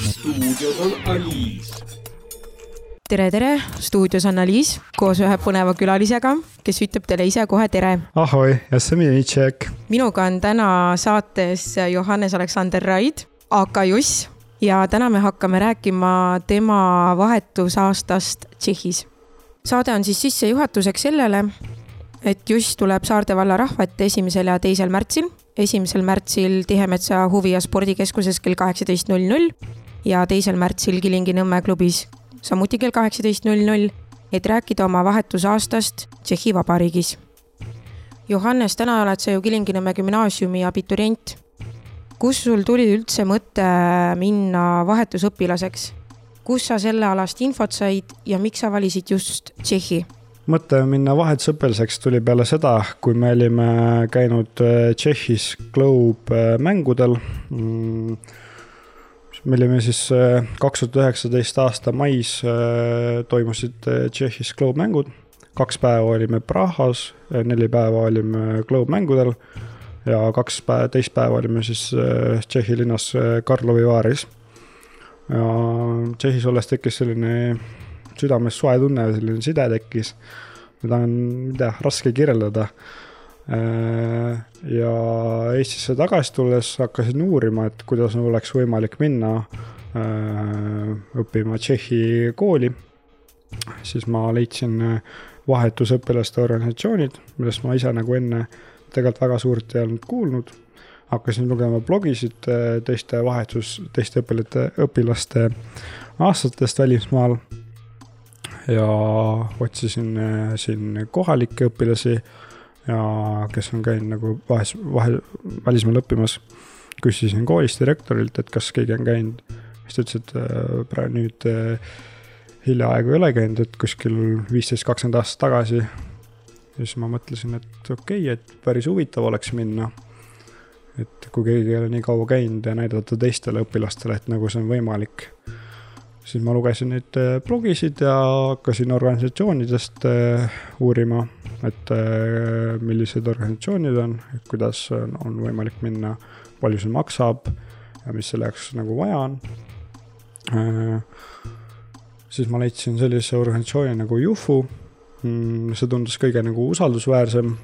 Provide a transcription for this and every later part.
stuudios on Aliis. tere, tere, stuudios on Aliis koos ühe põneva külalisega, kes ütleb teile ise kohe tere. ahoi, minuga on täna saates Johannes Aleksander Raid, AK Juss ja täna me hakkame rääkima tema vahetusaastast Tšehhis. saade on siis sissejuhatuseks sellele, et Juss tuleb Saarde valla rahva ette esimesel ja teisel märtsil. esimesel märtsil Tihemetsa Huvi- ja Spordikeskuses kell kaheksateist null null ja teisel märtsil Kilingi-Nõmme klubis samuti kell kaheksateist null null, et rääkida oma vahetusaastast Tšehhi Vabariigis. Johannes, täna oled sa ju Kilingi-Nõmme gümnaasiumi abiturient. kus sul tuli üldse mõte minna vahetusõpilaseks? kus sa sellealast infot said ja miks sa valisid just Tšehhi? mõte minna vahetusõpilaseks tuli peale seda, kui me olime käinud Tšehhis Globe mängudel mm me olime siis kaks tuhat üheksateist aasta mais toimusid Tšehhis Globe mängud. kaks päeva olime Prahas, neli päeva olime Globe mängudel ja kaks päeva, teist päeva olime siis Tšehhi linnas Karlovi Vaaris. ja Tšehhis olles tekkis selline südames soe tunne, selline side tekkis, mida on, mida raske kirjeldada ja Eestisse tagasi tulles hakkasin uurima, et kuidas oleks võimalik minna õppima Tšehhi kooli. siis ma leidsin vahetusõpilaste organisatsioonid, millest ma ise nagu enne tegelikult väga suurt ei olnud kuulnud. hakkasin lugema blogisid teiste vahetus, teiste õpilaste, õpilaste aastatest välismaal. ja otsisin siin kohalikke õpilasi ja kes on käinud nagu vahes, vahe, välismaal õppimas. küsisin koolist direktorilt, et kas keegi on käinud, siis ta ütles, et äh, praegu nüüd äh, hiljaaegu ei ole käinud, et kuskil viisteist, kakskümmend aastat tagasi. siis ma mõtlesin, et okei okay,, et päris huvitav oleks minna. et kui keegi ei ole nii kaua käinud ja näidata teistele õpilastele, et nagu see on võimalik siis ma lugesin neid äh, blogisid ja hakkasin organisatsioonidest uurima et äh, millised organisatsioonid on, et kuidas on, on võimalik minna, palju see maksab ja mis selle jaoks nagu vaja on. Äh, siis ma leidsin sellise organisatsiooni nagu Jufu. Mm, see tundus kõige nagu usaldusväärsem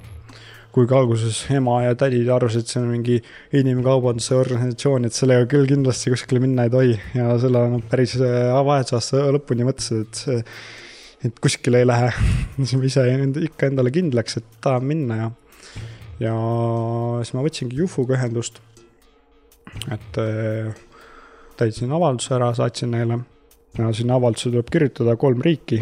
kuigi alguses ema ja tädid arvasid, et see on mingi inimkaubanduse organisatsioon, et sellega küll kindlasti kuskile minna ei tohi ja selle nad päris äh, vahetusaasta lõpuni mõtlesid, et et kuskile ei lähe. siis ma ise ikka endale kindlaks, et tahan minna ja, ja siis ma võtsingi Jufuga ühendust. et äh, täitsin avalduse ära, saatsin neile ja sinna avaldusse tuleb kirjutada kolm riiki,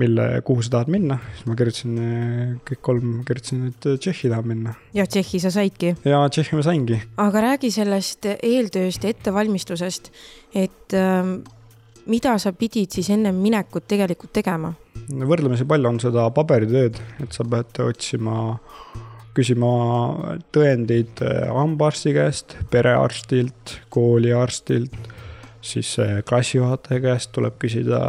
mille, kuhu sa tahad minna, siis ma kirjutasin äh, kõik kolm, kirjutasin, et Tšehhi tahan minna. ja Tšehhi sa saidki? ja Tšehhi ma saingi. aga räägi sellest eeltööst ja ettevalmistusest, et ähm, mida sa pidid siis ennem minekut tegelikult tegema? võrdlemisi palju on seda paberitööd, et sa pead otsima, küsima tõendeid äh, hambaarsti käest, perearstilt, kooliarstilt, siis äh, klassijuhataja käest tuleb küsida,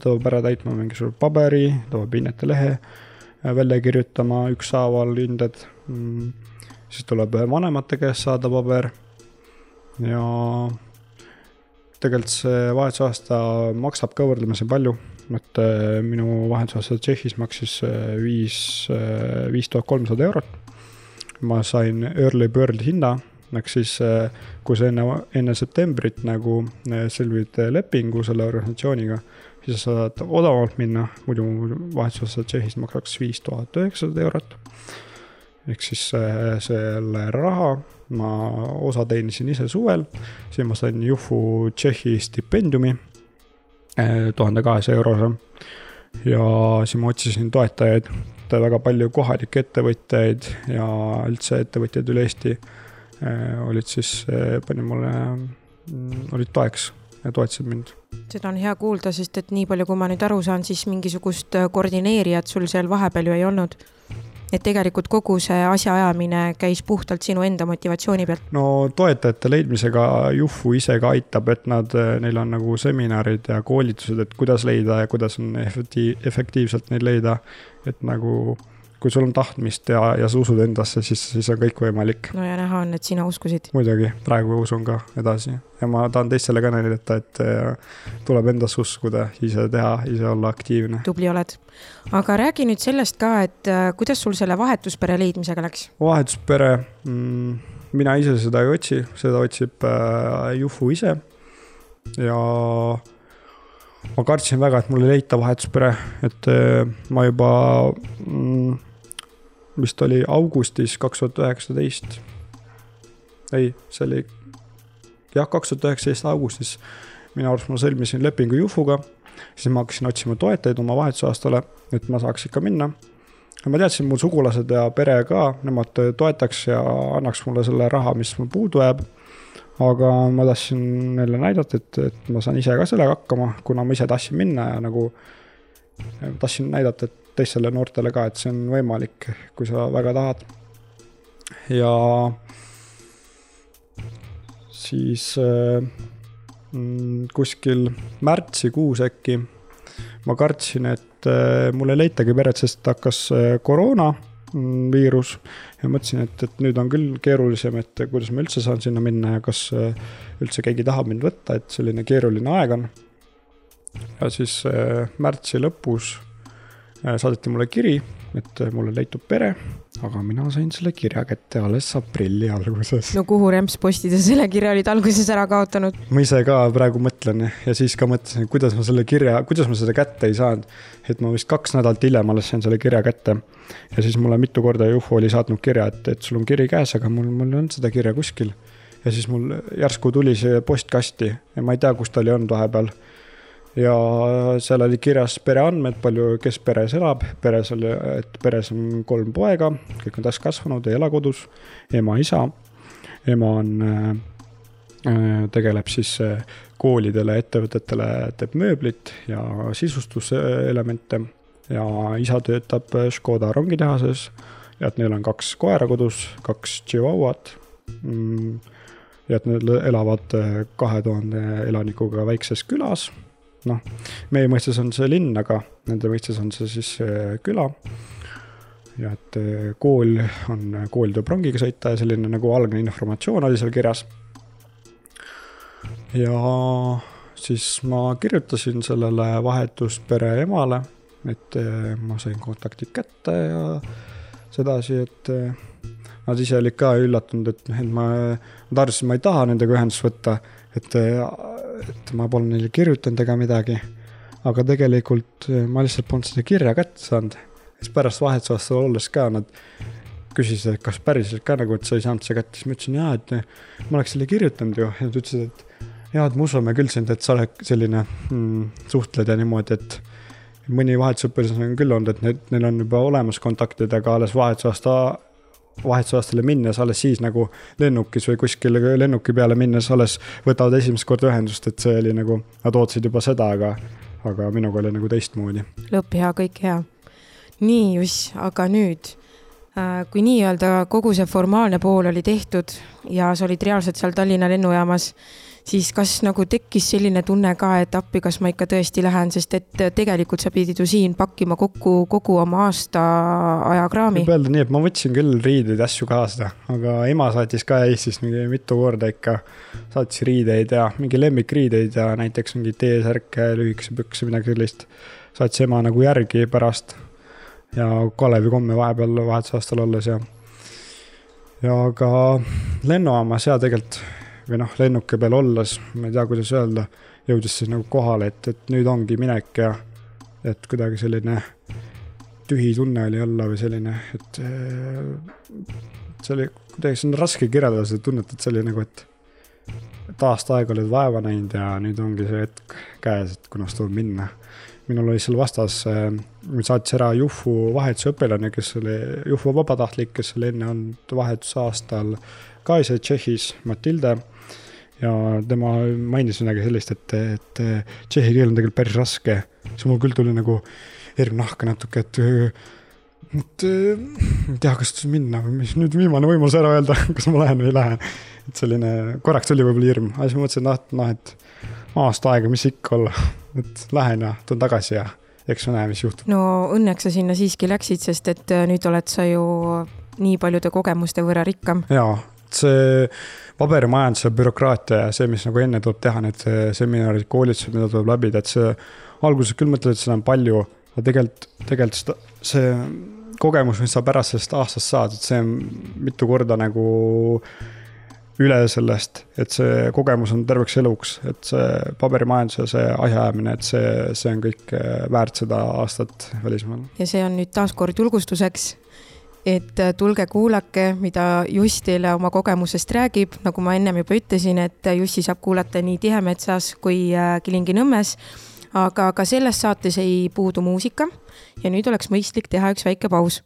ta peab ära täitma mingisuguse paberi, ta peab hinnete lehe äh, välja kirjutama ükshaaval hinded. Mm, siis tuleb vanemate käest saada paber ja tegelikult see vahetusaasta maksab ka võrdlemisi palju, et äh, minu vahetusaasta Tšehhis maksis äh, viis, äh, viis tuhat kolmsada eurot. ma sain early bird hinda, ehk siis kui sa enne, enne septembrit nagu sõlmid lepingu selle organisatsiooniga, siis sa saad odavamalt minna, muidu vahetusaasta Tšehhis maksaks viis tuhat üheksasada eurot. ehk siis selle raha ma osa teenisin ise suvel, siis ma sain Jufu Tšehhi stipendiumi eh, tuhande kahesaja eurose. ja siis ma otsisin toetajaid, väga palju kohalikke ettevõtjaid ja üldse ettevõtjaid üle Eesti eh, olid siis, eh, pani mulle, mm, olid toeks ja toetasid mind. seda on hea kuulda, sest et nii palju, kui ma nüüd aru saan, siis mingisugust koordineerijat sul seal vahepeal ju ei olnud et tegelikult kogu see asjaajamine käis puhtalt sinu enda motivatsiooni pealt? no toetajate leidmisega Juhfu ise ka aitab, et nad, neil on nagu seminarid ja koolitused, et kuidas leida ja kuidas on efektiiv, efektiivselt neid leida. et nagu kui sul on tahtmist ja, ja sa usud endasse, siis, siis on kõik võimalik. no ja näha on, et sina uskusid. muidugi, praegu usun ka edasi ja ma tahan teistele ka näidata, et äh, tuleb endasse uskuda, ise teha, ise olla aktiivne. tubli oled. aga räägi nüüd sellest ka, et äh, kuidas sul selle vahetuspere leidmisega läks? vahetuspere mm,, mina ise seda ei otsi, seda otsib äh, Jufu ise ja ma kartsin väga, et mul ei leita vahetuspere, et äh, ma juba mm, vist oli augustis kaks tuhat üheksateist. ei, see oli jah, kaks tuhat üheksateist augustis minu arust ma sõlmisin lepingu Jufuga, siis ma hakkasin otsima toetajaid oma vahetusaastale, et ma saaks ikka minna. ma teadsin, mul sugulased ja pere ka, nemad toetaks ja annaks mulle selle raha, mis mul puudu jääb. aga ma tahtsin neile näidata, et, et ma saan ise ka sellega hakkama, kuna ma ise tahtsin minna ja nagu tahtsin näidata, et teistele noortele ka, et see on võimalik, kui sa väga tahad. ja siis äh, mm, kuskil märtsikuus äkki ma kartsin, et äh, mul ei leitagi peret, sest hakkas äh, koroona mm, viirus ja mõtlesin, et, et nüüd on küll keerulisem, et kuidas ma üldse saan sinna minna ja kas üldse keegi tahab mind võtta, et selline keeruline aeg on. ja siis märtsi lõpus saadeti mulle kiri, et mulle leitub pere aga mina sain selle kirja kätte alles aprilli alguses. no kuhu Remps postida selle kirja olid alguses ära kaotanud? ma ise ka praegu mõtlen ja siis ka mõtlesin, et kuidas ma selle kirja, kuidas ma seda kätte ei saanud. et ma vist kaks nädalat hiljem alles sain selle kirja kätte. ja siis mulle mitu korda Juhu oli saatnud kirja, et, et sul on kiri käes, aga mul, mul ei olnud seda kirja kuskil. ja siis mul järsku tuli see postkasti ja ma ei tea, kus ta oli olnud vahepeal ja seal oli kirjas pereandmed, palju, kes peres elab, peres oli, et peres on kolm poega, kõik on täiskasvanud, ei ela kodus, ema, isa. ema on äh,, tegeleb siis äh, koolidele, ettevõtetele, teeb mööblit ja sisustuselemente ja isa töötab Škoda rongitehases. Ja et neil on kaks koera kodus, kaks tšivauat mm, ja et nad elavad äh, kahe tuhande elanikuga väikses külas noh, meie mõistes on see linn, aga nende mõistes on see siis äh, küla. ja et äh, kool on, kool tuleb rongiga sõita ja selline nagu algne informatsioon oli seal kirjas. ja siis ma kirjutasin sellele vahetuspere emale, et äh, ma sain kontaktid kätte ja sedasi, et nad ise olid ka üllatunud, et, et ma, arvasid, et ma ei taha nendega ühendust võtta, et et ma pole neile kirjutanud ega midagi. aga tegelikult eh, ma lihtsalt polnud seda kirja kätte saanud. siis pärast vahetusaastal olles ka nad küsisid, et kas päriselt ka nagu, et sa ei saanud seda kätte, siis ma ütlesin jaa, et eh, ma oleks selle kirjutanud ju ja nad ütlesid, et jaa, et me usume küll sind, et sa oled selline mm, suhtled ja niimoodi, et mõni vahetusõpilas on küll olnud, et need, neil on juba olemas kontaktid, aga alles vahetusaasta vahetusaastale minnes alles siis nagu lennukis või kuskil lennuki peale minnes alles võtavad esimest korda ühendust, et see oli nagu, nad ootasid juba seda, aga, aga minuga oli nagu teistmoodi. lõpp hea, kõik hea. nii, Juss, aga nüüd, äh, kui nii-öelda kogu see formaalne pool oli tehtud ja sa olid reaalselt seal Tallinna lennujaamas siis kas nagu tekkis selline tunne ka, et appi, kas ma ikka tõesti lähen, sest et tegelikult sa pidid ju siin pakkima kokku kogu oma aasta ajakraami. võib öelda nii, et ma võtsin küll riideid, asju kaasa, aga ema saatis ka Eestist mingi mitu korda ikka, saatis riideid ja mingi lemmikriideid ja näiteks mingi T-särke, lühikese pükse, midagi sellist. saatis ema nagu järgi pärast ja Kalevi komme vahepeal vahetusaastal olles ja ja ka lennujaamas ja tegelikult või noh, lennuki peal olles, ma ei tea, kuidas öelda, jõudis siis nagu kohale, et, et nüüd ongi minek ja et kuidagi selline tühi tunne oli olla või selline, et see oli kuidagi, see on raske kirjeldada seda tunnet, et see oli nagu, et et aasta aega oled vaeva näinud ja nüüd ongi see hetk käes, et kunas tuleb minna. minul oli seal vastas äh,, saatis ära Juhu vahetusõpilane, kes oli, Juhu vabatahtlik, kes oli enne olnud vahetusaastal ka ise Tšehhis, Matilde ja tema mainis midagi sellist, et, et tšehhi keel on tegelikult päris raske. siis mul küll tuli nagu hirm nahka natuke, et, et ei tea, kas minna või mis nüüd viimane võimalus ära öelda, kas ma lähen või ei lähe. et selline, korraks tuli võib-olla hirm, aga siis mõtlesin, et noh, noh, et aasta aega, mis ikka olla, et lähen ja tulen tagasi ja eks me näe, mis juhtub. no õnneks sa sinna siiski läksid, sest et nüüd oled sa ju nii paljude kogemuste võrra rikkam. jaa, see paberimajandus ja bürokraatia ja see, mis nagu enne tuleb teha, need seminarid, koolitused, mida tuleb läbida, et see alguses küll mõtled, et seda on palju, aga tegelikult, tegelikult seda, see kogemus, mis sa pärast sellest aastast saad, et see on mitu korda nagu üle sellest, et see kogemus on terveks eluks, et see paberimajanduse, see asjaajamine, et see, see on kõik väärt seda aastat välismaal. ja see on nüüd taaskord julgustuseks, et tulge kuulake, mida Juss teile oma kogemusest räägib, nagu ma ennem juba ütlesin, et Jussi saab kuulata nii Tihemetsas kui Kilingi-Nõmmes. Aga ka selles saates ei puudu muusika. Ja nüüd oleks mõistlik teha üks väike paus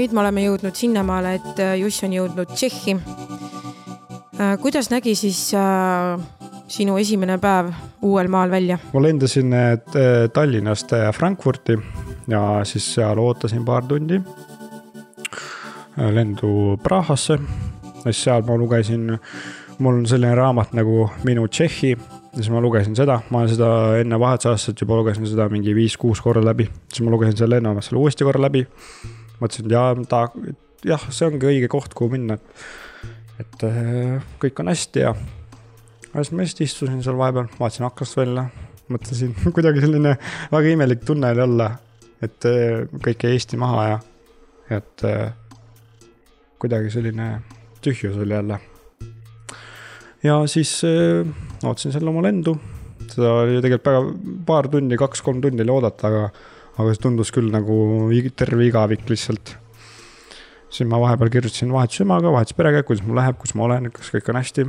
nüüd me oleme jõudnud sinnamaale, et äh, Juss on jõudnud Tšehhi. Äh, kuidas nägi siis äh, sinu esimene päev uuel maal välja? ma lendasin Tallinnast Frankfurti ja siis seal ootasin paar tundi lendu Prahasse. siis seal ma lugesin, mul on selline raamat nagu Minu Tšehhi siis ma lugesin seda, ma seda enne vahetusaastat juba lugesin seda mingi viis-kuus korda läbi, siis ma lugesin selle lennujaamas selle uuesti korra läbi. Mõtlesin, et jaa, ta, jah, see ongi õige koht, kuhu minna. et äh, kõik on hästi ja. ja siis ma lihtsalt istusin seal vahepeal, vaatasin aknast välja, mõtlesin kuidagi selline väga imelik tunne oli olla, et äh, kõik jäi Eesti maha ja, et äh, kuidagi selline tühjus oli jälle ja siis ootasin seal oma lendu. seda oli tegelikult väga, paar tundi, kaks-kolm tundi oli oodata, aga, aga see tundus küll nagu terve igavik lihtsalt. siis ma vahepeal kirjutasin vahetuse emaga, vahetuse perega, kuidas mul läheb, kus ma olen, kas kõik on hästi,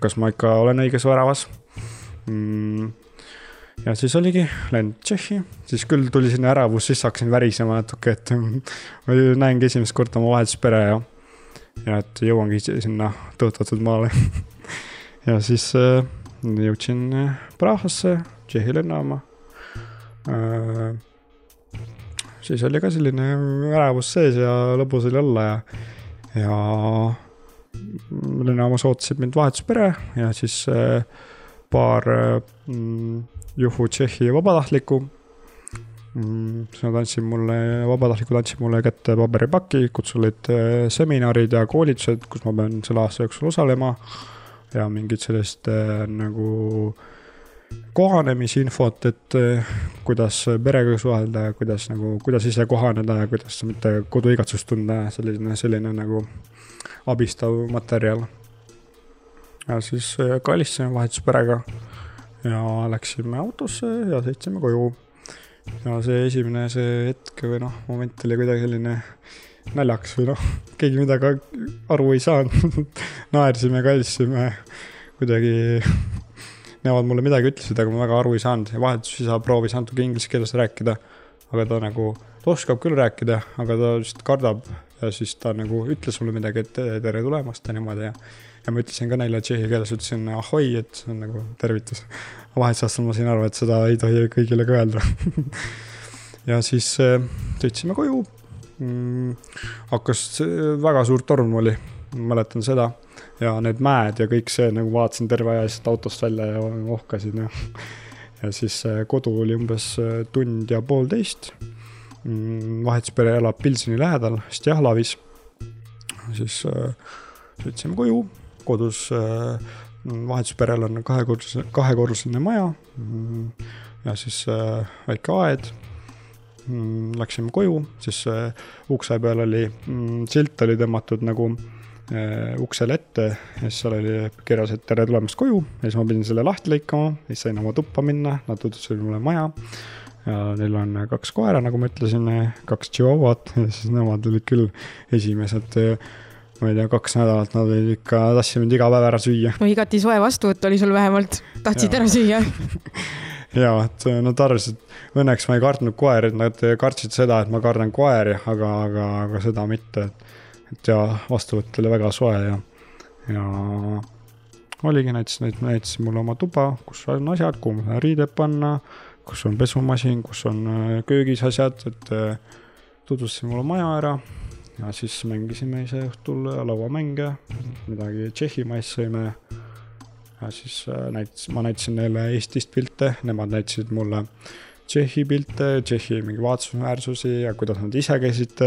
kas ma ikka olen õiges väravas mm ja siis oligi lend Tšehhi, siis küll tuli sinna ärevus, siis hakkasin värisema natuke, et ma näengi esimest korda oma vahetuspere ja, ja et jõuangi sinna tõotatud maale ja siis äh, jõudsin äh, Prahasse, Tšehhi lennujaama äh,. Siis oli ka selline ärevus sees ja lõbus oli olla ja, ja lennujaamas ootasid mind vahetuspere ja siis äh, paar äh, Juhu Tšehhi vabatahtlikku mm,. siis nad andsid mulle, vabatahtlikud andsid mulle kätte paberipaki, kus olid äh, seminarid ja koolitused, kus ma pean selle aasta jooksul osalema äh, ja mingit sellist äh, nagu kohanemisinfot, et äh, kuidas perega suhelda ja kuidas nagu, kuidas ise kohaneda ja kuidas mitte koduigatsust tunda ja selline, selline nagu abistav materjal. ja siis äh, kallistasime vahetusperega ja läksime autosse ja sõitsime koju. ja see esimene, see hetk või noh, moment oli kuidagi selline naljakas või noh, keegi midagi aru ei saanud naersime, kallisime, kuidagi nemad mulle midagi ütlesid, aga ma väga aru ei saanud ja vahetusisa proovis natuke inglise keeles rääkida. aga ta nagu, ta oskab küll rääkida, aga ta lihtsalt kardab ja siis ta nagu ütles mulle midagi, et tere tulemast ja niimoodi ja. ja ma ütlesin ka neile tšehhi keeles, ütlesin ahoi, et see on nagu tervitus. vahetusaastal ma sain aru, et seda ei tohi kõigile ka öelda ja siis äh, sõitsime koju mm,. hakkas, väga suur torm oli, mäletan seda. Ja need mäed ja kõik see nagu vaatasin terve aja lihtsalt autost välja ja ohkasin ja. ja siis kodu oli umbes äh, tund ja poolteist mm,. vahetuspere elab Pilseni lähedal, Stjahlavis. siis äh, sõitsime koju, kodus äh, vahetusperel on kahekorruseline, kahekorruseline maja mm, ja siis äh, väike aed Mm, läksime koju, siis äh, ukse peal oli silt oli tõmmatud nagu äh, uksele ette ja siis seal oli kirjas, et tere tulemast koju ja siis ma pidin selle lahti lõikama, siis sain oma tuppa minna, nad tutvustasid mulle maja. ja neil on kaks koera, nagu ma ütlesin, kaks tšihuahuat ja siis nemad olid küll esimesed ma ei tea, kaks nädalat nad olid ikka, tahtsid mind iga päev ära süüa. no igati soe vastuvõtt oli sul vähemalt, tahtsid ja. ära süüa ja, et nad arvasid, õnneks ma ei kartnud koeri, nad kartsid seda, et ma kardan koeri, aga, aga, aga seda mitte. et ja vastuvõtt oli väga soe ja, ja oligi, näitasin, näitasin mulle oma tuba, kus on asjad, kuhu ma saan riided panna, kus on pesumasin, kus on äh, köögis asjad, et äh, tutvustasin mulle maja ära ja siis mängisime ise õhtul lauamänge, midagi Tšehhi mais sõime ja siis äh, näitas, ma näitasin neile Eestist pilte, nemad näitasid mulle Tšehhi pilte, Tšehhi mingi vaatlusväärsusi ja kuidas nad ise käisid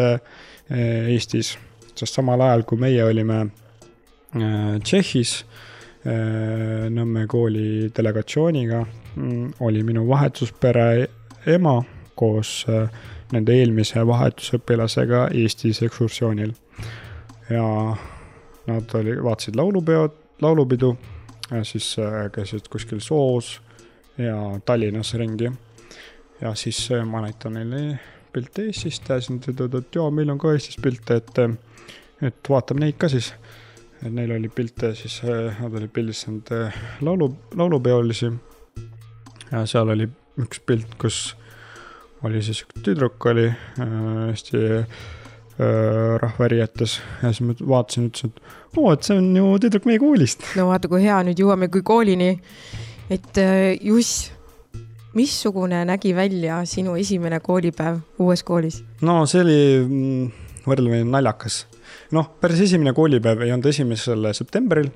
Eestis. Sest samal ajal, kui meie olime äh, Tšehhis Nõmme kooli delegatsiooniga, mm, oli minu vahetuspere ema koos nende eelmise vahetusõpilasega Eestis ekskursioonil. ja nad oli, vaatasid laulupeod, laulupidu siis äh, käisid kuskil Soos ja Tallinnas ringi. ja siis äh, ma näitan neile pilte Eestist ja siis nad ütlevad, et jaa, meil on ka Eestis pilte, et, äh, et vaatame neid ka siis. et neil oli pilte, siis nad olid pildistanud laulu, laulupeolisi. ja seal oli üks pilt, kus oli siis üks tüdruk oli hästi öö, rahvaärijates ja siis ma vaatasin, ütlesin, et oo, et see on ju tüdruk meie koolist. no vaata, kui hea, nüüd jõuame kui koolini. et äh, Juss, missugune nägi välja sinu esimene koolipäev uues koolis? no see oli mm, võrdlemisi naljakas. noh, päris esimene koolipäev ei olnud esimesel septembril,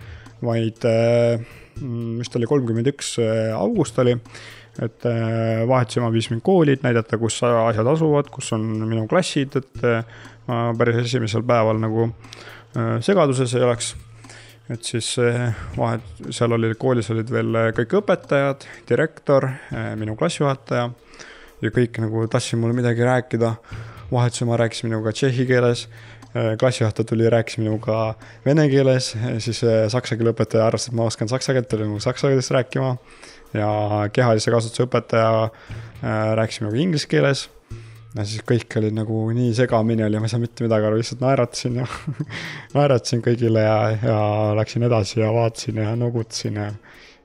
vaid äh, mm, vist oli kolmkümmend üks äh, august oli et äh, vahetusema viis mind kooli, et näidata, kus asjad asuvad, kus on minu klassid, et ma päris esimesel päeval nagu segaduses ei oleks et siis vahet, seal oli, koolis olid veel kõik õpetajad, direktor, minu klassijuhataja ja kõik nagu tahtsid mulle midagi rääkida. vahetusema rääkis minuga tšehhi keeles, klassijuhataja tuli, rääkis minuga vene keeles, siis saksa keele õpetaja arvas, et ma oskan saksa keelt, tuli minuga saksa keeles rääkima. ja kehalise kasvatuse õpetaja rääkis minuga inglise keeles ja siis kõik oli nagu nii segamini oli, ma ei saanud mitte midagi aru, lihtsalt naeratasin ja naeratasin kõigile ja, ja läksin edasi ja vaatasin ja noogutasin ja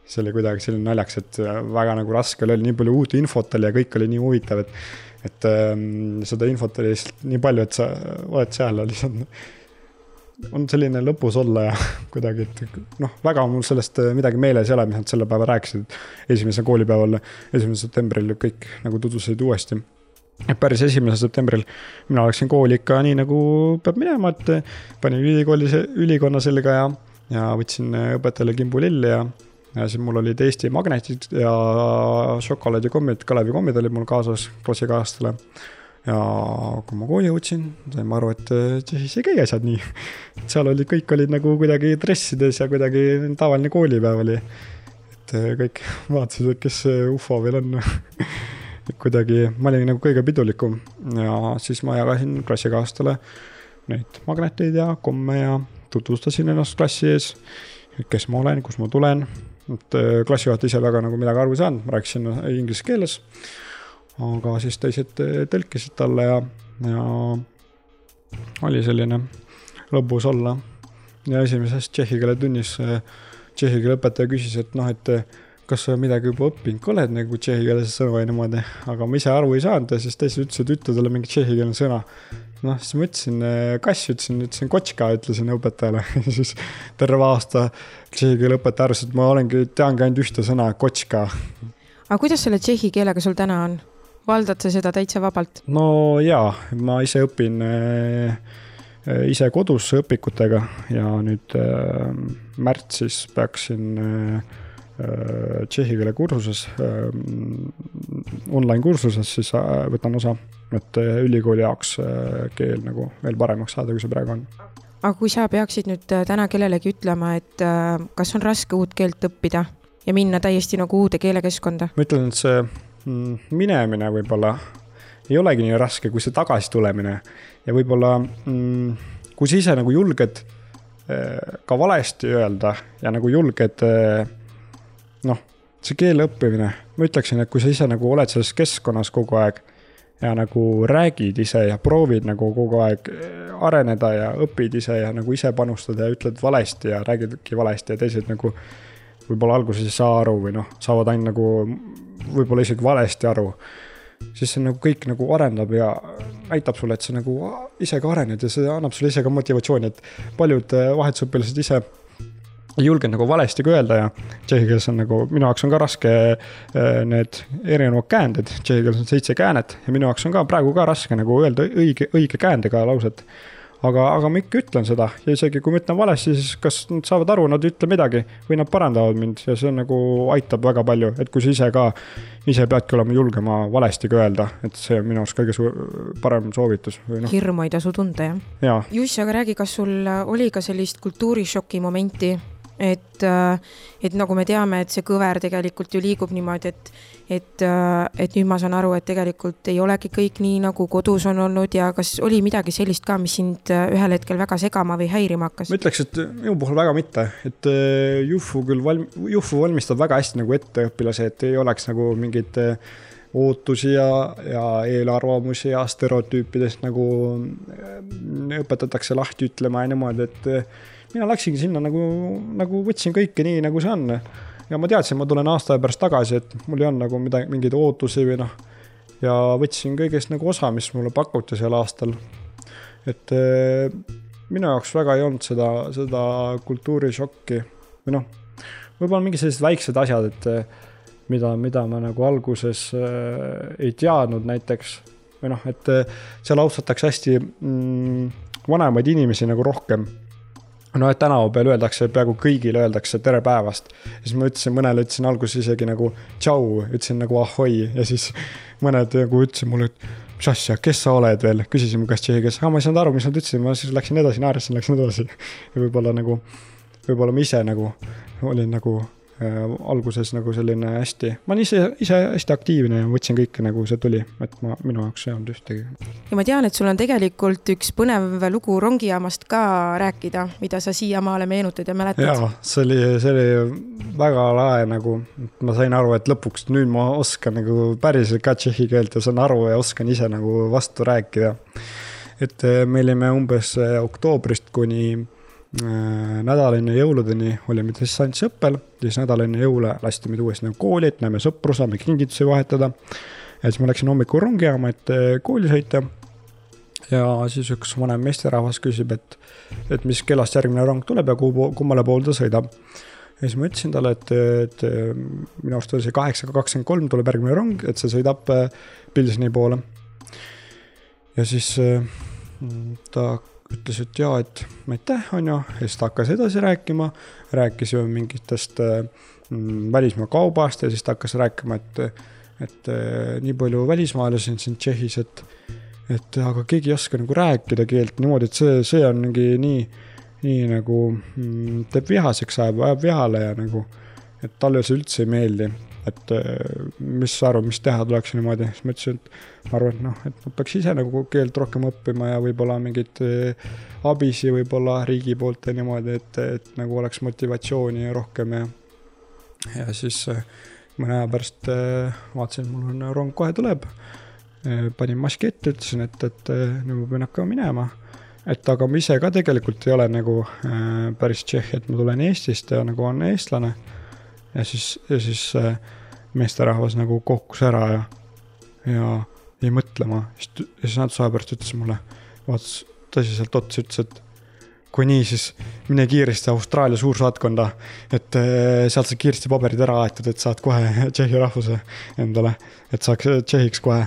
see oli kuidagi selline naljakas, et väga nagu raske oli, nii palju uut infot oli ja kõik oli nii huvitav, et et ähm, seda infot oli lihtsalt nii palju, et sa oled seal ja lihtsalt on selline lõbus olla ja kuidagi, et noh, väga mul sellest midagi meeles ei ole, mis nad selle päeva rääkisid. esimesel koolipäeval, esimesel septembril kõik nagu tutvustasid uuesti et päris esimesel septembril mina läksin kooli ikka nii, nagu peab minema, et panin ülikooli, ülikonna selga ja, ja võtsin õpetajale kimbulilli ja, ja siis mul olid Eesti magnetid ja šokolaadikommid, Kalevi kommid olid mul kaasas klassikaaslastele. ja kui ma kooli jõudsin, sain ma aru, et Tšehhis ei käi asjad nii. seal olid, kõik olid nagu kuidagi dressides ja kuidagi tavaline koolipäev oli. et kõik vaatasid, et kes see ufo veel on kuidagi, ma olin nagu kõige pidulikum ja siis ma jagasin klassikaaslastele neid magneteid ja komme ja tutvustasin ennast klassi ees. kes ma olen, kust ma tulen, et äh, klassijuhataja ise väga nagu midagi aru ei saanud, ma rääkisin inglise keeles. aga siis teised äh, tõlkisid talle ja, ja oli selline lõbus olla. ja esimeses tšehhi keele tunnis äh, tšehhi keele õpetaja küsis, et noh, et kas sa midagi juba õppinud ka oled nagu tšehhi keeles sõnu ja niimoodi, aga ma ise aru ei saanud ja siis teised ütlesid, ütle talle mingi tšehhikeelne sõna. noh, siis ma ütlesin äh, kass, ütlesin, ütlesin kotška, ütlesin õpetajale ja siis terve aasta tšehhi keele õpetaja arvas, et ma olengi, teangi ainult ühte sõna, kotška. aga kuidas selle tšehhi keelega sul täna on? valdad sa seda täitsa vabalt? no jaa, ma ise õpin äh, ise kodus õpikutega ja nüüd äh, märtsis peaksin Äh, tšehhi keele kursuses, äh, online kursuses, siis äh, võtan osa, et ülikooli jaoks keel nagu veel paremaks saada, kui see praegu on. aga kui sa peaksid nüüd täna kellelegi ütlema, et kas on raske uut keelt õppida ja minna täiesti nagu uude keelekeskkonda? ma ütlen, et see mm, minemine võib-olla ei olegi nii raske, kui see tagasitulemine ja võib-olla mm, kui sa ise nagu julged ka valesti öelda ja nagu julged noh, see keele õppimine, ma ütleksin, et kui sa ise nagu oled selles keskkonnas kogu aeg ja nagu räägid ise ja proovid nagu kogu aeg eh, areneda ja õpid ise ja nagu ise panustada ja ütled valesti ja räägidki valesti ja teised nagu võib-olla alguses ei saa aru või noh, saavad ainult nagu võib-olla isegi valesti aru. siis see nagu kõik nagu arendab ja näitab sulle, et sa nagu ise ka arened ja see annab sulle ise ka motivatsiooni, et paljud eh, vahetusõpilased ise ei julgenud nagu valesti ka öelda ja tšehhi keeles on nagu, minu jaoks on ka raske äh, need erinevad käänded, tšehhi keeles on seitse käänet ja minu jaoks on ka praegu ka raske nagu öelda õige, õige käändega lauset. aga, aga ma ikka ütlen seda ja isegi kui ma ütlen valesti, siis kas nad saavad aru, nad ei ütle midagi või nad parandavad mind ja see nagu aitab väga palju, et kui sa ise ka, ise peadki olema julgema valesti ka öelda, et see on minu arust kõige parem soovitus noh. hirmu ei tasu tunda, jah ja.? Juss, aga räägi, kas sul oli ka sellist kultuurishoki momenti et, äh, et nagu me teame, et see kõver tegelikult ju liigub niimoodi, et, et, äh, et nüüd ma saan aru, et tegelikult ei olegi kõik nii, nagu kodus on olnud ja kas oli midagi sellist ka, mis sind äh, ühel hetkel väga segama või häirima hakkas? ma ütleks, et minu puhul väga mitte, et Jufu küll valm-, Jufu valmistab väga hästi nagu ette õpilasi, et ei oleks nagu mingeid ootusi ja, ja eelarvamusi ja stereotüüpidest nagu õpetatakse lahti ütlema ja niimoodi, et mina läksingi sinna nagu, nagu võtsin kõike nii, nagu see on. ja ma teadsin, ma tulen aasta pärast tagasi, et mul ei olnud nagu midagi, mingeid ootusi või noh. ja võtsin kõigest nagu osa, mis mulle pakuti sel aastal. et äh, minu jaoks väga ei olnud seda, seda kultuurišokki või noh, võib-olla mingid sellised väiksed asjad, et äh, mida, mida ma nagu alguses äh, ei teadnud näiteks või noh, et seal austatakse hästi mm, vanemaid inimesi nagu rohkem no et tänava peal öeldakse, peaaegu kõigile öeldakse tere päevast. siis ma ütlesin, mõnele ütlesin alguses isegi nagu tšau, ütlesin nagu ahoi ja siis mõned nagu ütlesid mulle, et mis asja, kes sa oled veel, küsisin mu käest tšehhi keeles, ma ei saanud aru, mis nad ütlesid, ma siis läksin edasi, naersin, läksin edasi. ja võib-olla nagu, võib-olla ma ise nagu olin nagu alguses nagu selline hästi, ma olin ise, ise hästi aktiivne ja võtsin kõike nagu see tuli, et ma, minu jaoks ei olnud ühtegi. ja ma tean, et sul on tegelikult üks põnev lugu rongijaamast ka rääkida, mida sa siiamaale meenutad ja mäletad. jaa, see oli, see oli väga lahe nagu, ma sain aru, et lõpuks nüüd ma oskan nagu päriselt ka tšehhi keelt ja saan aru ja oskan ise nagu vastu rääkida. et äh, me olime umbes äh, oktoobrist kuni Äh, nädal enne jõuludeni olime distantsõppel, siis nädal enne jõule lasti meid uuesti nagu kooli, et näeme sõpru, saame kingitusi vahetada. ja siis ma läksin hommikul rongijaama, et äh, kooli sõita. ja siis üks vanem meesterahvas küsib, et, et mis kellast järgmine rong tuleb ja kuhu, kummale poole ta sõidab. ja siis ma ütlesin talle, et, et minu arust oli see kaheksaga kakskümmend kolm tuleb järgmine rong, et see sõidab äh, Pilsni poole. ja siis ta ütles, et jaa, et aitäh, on ju, ja siis ta hakkas edasi rääkima, rääkisime mingitest mm, välismaa kaubast ja siis ta hakkas rääkima, et, et nii palju välismaalasi on siin Tšehhis, et, et aga keegi ei oska nagu rääkida keelt niimoodi, et see, see on mingi nii, nii nagu mm, teeb vihaseks, ajab, ajab vihale ja nagu, et talle see üldse ei meeldi et äh, mis sa arvad, mis teha tuleks niimoodi, siis ma ütlesin, et ma arvan, et noh, et ma peaks ise nagu keelt rohkem õppima ja võib-olla mingeid äh, abisi võib-olla riigi poolt ja niimoodi, et, et nagu oleks motivatsiooni rohkem ja, ja siis äh, mõne aja pärast vaatasin, mul on rong kohe tuleb. panin maski ette, ütlesin, et, et nüüd ma pean hakkama minema. Et aga ma ise ka tegelikult ei ole nagu äh, päris tšehh, et ma tulen Eestist ja nagu on eestlane ja siis, ja siis äh, meesterahvas nagu kohkus ära ja, ja jäi mõtlema. ja siis natuke aja pärast ütles mulle, vaatas tõsiselt otsa, ütles, et kui nii, siis mine kiiresti Austraalia suursaatkonda, et äh, sealt saad kiiresti paberid ära aetud, et saad kohe Tšehhi rahvuse endale, et saaks Tšehhiks kohe.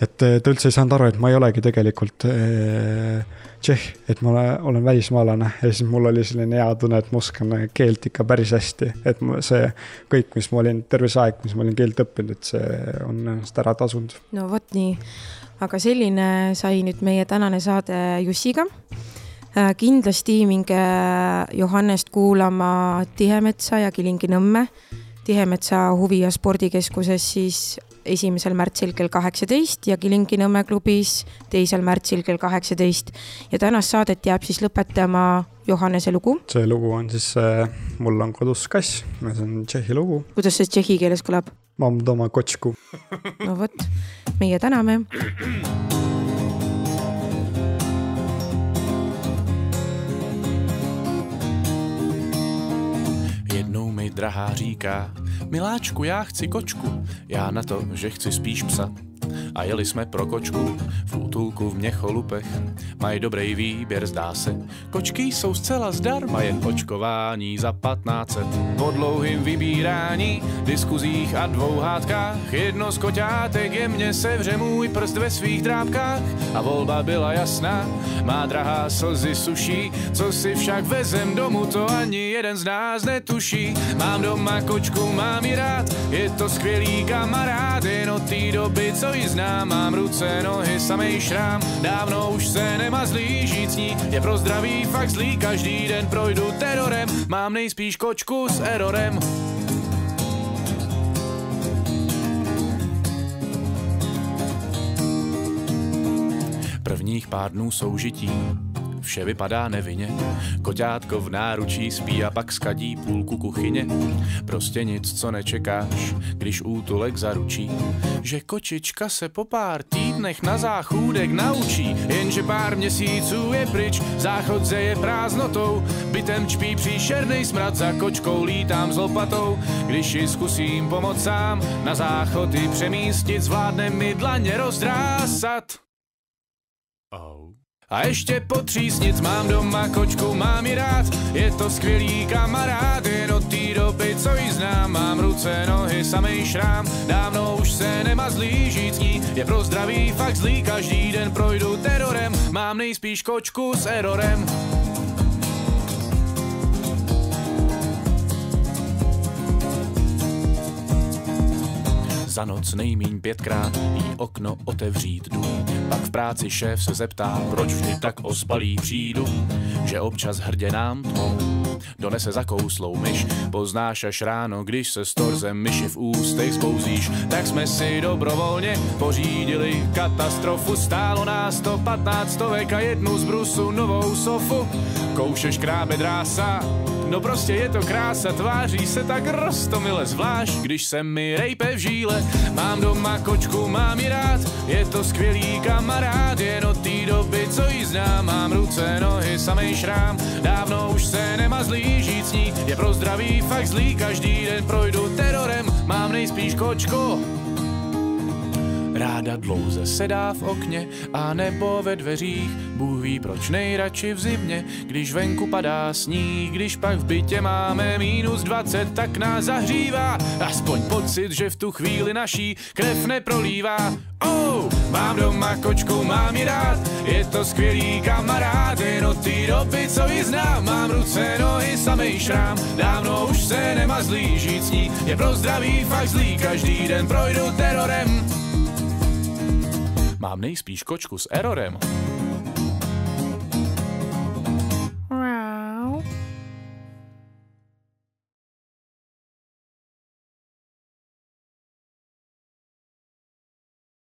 Et äh, ta üldse ei saanud aru, et ma ei olegi tegelikult äh, tšehh, et ma olen välismaalane ja siis mul oli selline hea tunne, et ma oskan keelt ikka päris hästi, et see kõik, mis ma olin terve see aeg, mis ma olin keelt õppinud, et see on ennast ära tasunud. no vot nii, aga selline sai nüüd meie tänane saade Jussiga äh, kindlasti minge Johannest kuulama Tihemetsa ja Kilingi-Nõmme. Tihemetsa huvi- ja spordikeskuses siis esimesel märtsil kell kaheksateist ja Kilingi-Nõmme klubis teisel märtsil kell kaheksateist. ja tänast saadet jääb siis lõpetama Johannese lugu. see lugu on siis äh, Mul on kodus kass, see on Tšehhi lugu. kuidas see tšehhi keeles kõlab? Mam doma kočku. no vot, meie täname. drahá říká, Miláčku, já chci kočku, já na to, že chci spíš psa. A jeli jsme pro kočku v útulku v Měcholupech. Mají dobrý výběr, zdá se. Kočky jsou zcela zdarma, jen očkování za 1500. Po dlouhým vybírání, diskuzích a dvou hádkách, jedno z koťátek jemně sevře můj prst ve svých drápkách. A volba byla jasná, má drahá slzy suší, co si však vezem domů, to ani jeden z nás netuší. Mám doma kočku, mám ji rád, je to skvělý kamarád, jen od té doby, co ji znám, mám ruce, nohy, samej šrám, dávno už se nemazlí, žít s ní. Je pro zdraví fakt zlý, každý den projdu terorem, mám nejspíš kočku s erorem. Prvních pár dnů soužití vše vypadá nevinně. Koťátko v náručí spí a pak skadí půlku kuchyně. Prostě nic, co nečekáš, když útulek zaručí, že kočička se po pár týdnech na záchůdek naučí, jenže pár měsíců je pryč, záchodze je prázdnotou, bytem čpí příšerný smrad, za kočkou lítám s lopatou, když ji zkusím pomoct sám, na záchody přemístit, zvládne mi dlaně rozdrásat. Oh. A ještě potřísnit, mám doma kočku, mám ji rád, je to skvělý kamarád, jen od té doby, co ji znám, mám ruce, nohy, samej šrám, dávno už se nemazlí, žít s ní. Je pro zdraví fakt zlý, každý den projdu terorem, mám nejspíš kočku s erorem. za noc nejmíň pětkrát jí okno otevřít jdu. Pak v práci šéf se zeptá, proč vždy tak ospalý přijdu, že občas hrdě nám tmou donese zakouslou myš. Poznáš až ráno, když se s torzem myši v ústech zbouzíš, tak jsme si dobrovolně pořídili katastrofu. Stálo nás to 15 stovek a jednu z brusu novou sofu. Koušeš krábe drása, No prostě je to krása, tváří se tak rostomile zvlášť, když se mi rejpe v žíle. Mám doma kočku, mám ji rád, je to skvělý kamarád, jen od té doby, co ji znám, mám ruce, nohy, samej šrám. Dávno už se nemazlí, žít s je pro zdraví fakt zlý, každý den projdu terorem, mám nejspíš kočku. Ráda dlouze sedá v okně a nebo ve dveřích. Bůh ví proč nejradši v zimě, když venku padá sníh. Když pak v bytě máme minus 20, tak nás zahřívá. Aspoň pocit, že v tu chvíli naší krev neprolívá. Oh, mám doma kočku, mám ji rád, je to skvělý kamarád, jen od té doby, co ji znám, mám ruce, nohy, samej šrám, dávno už se nemazlí, žít s ní je pro zdraví fakt zlý, každý den projdu terorem. Mám nejspíš kočku s errorem.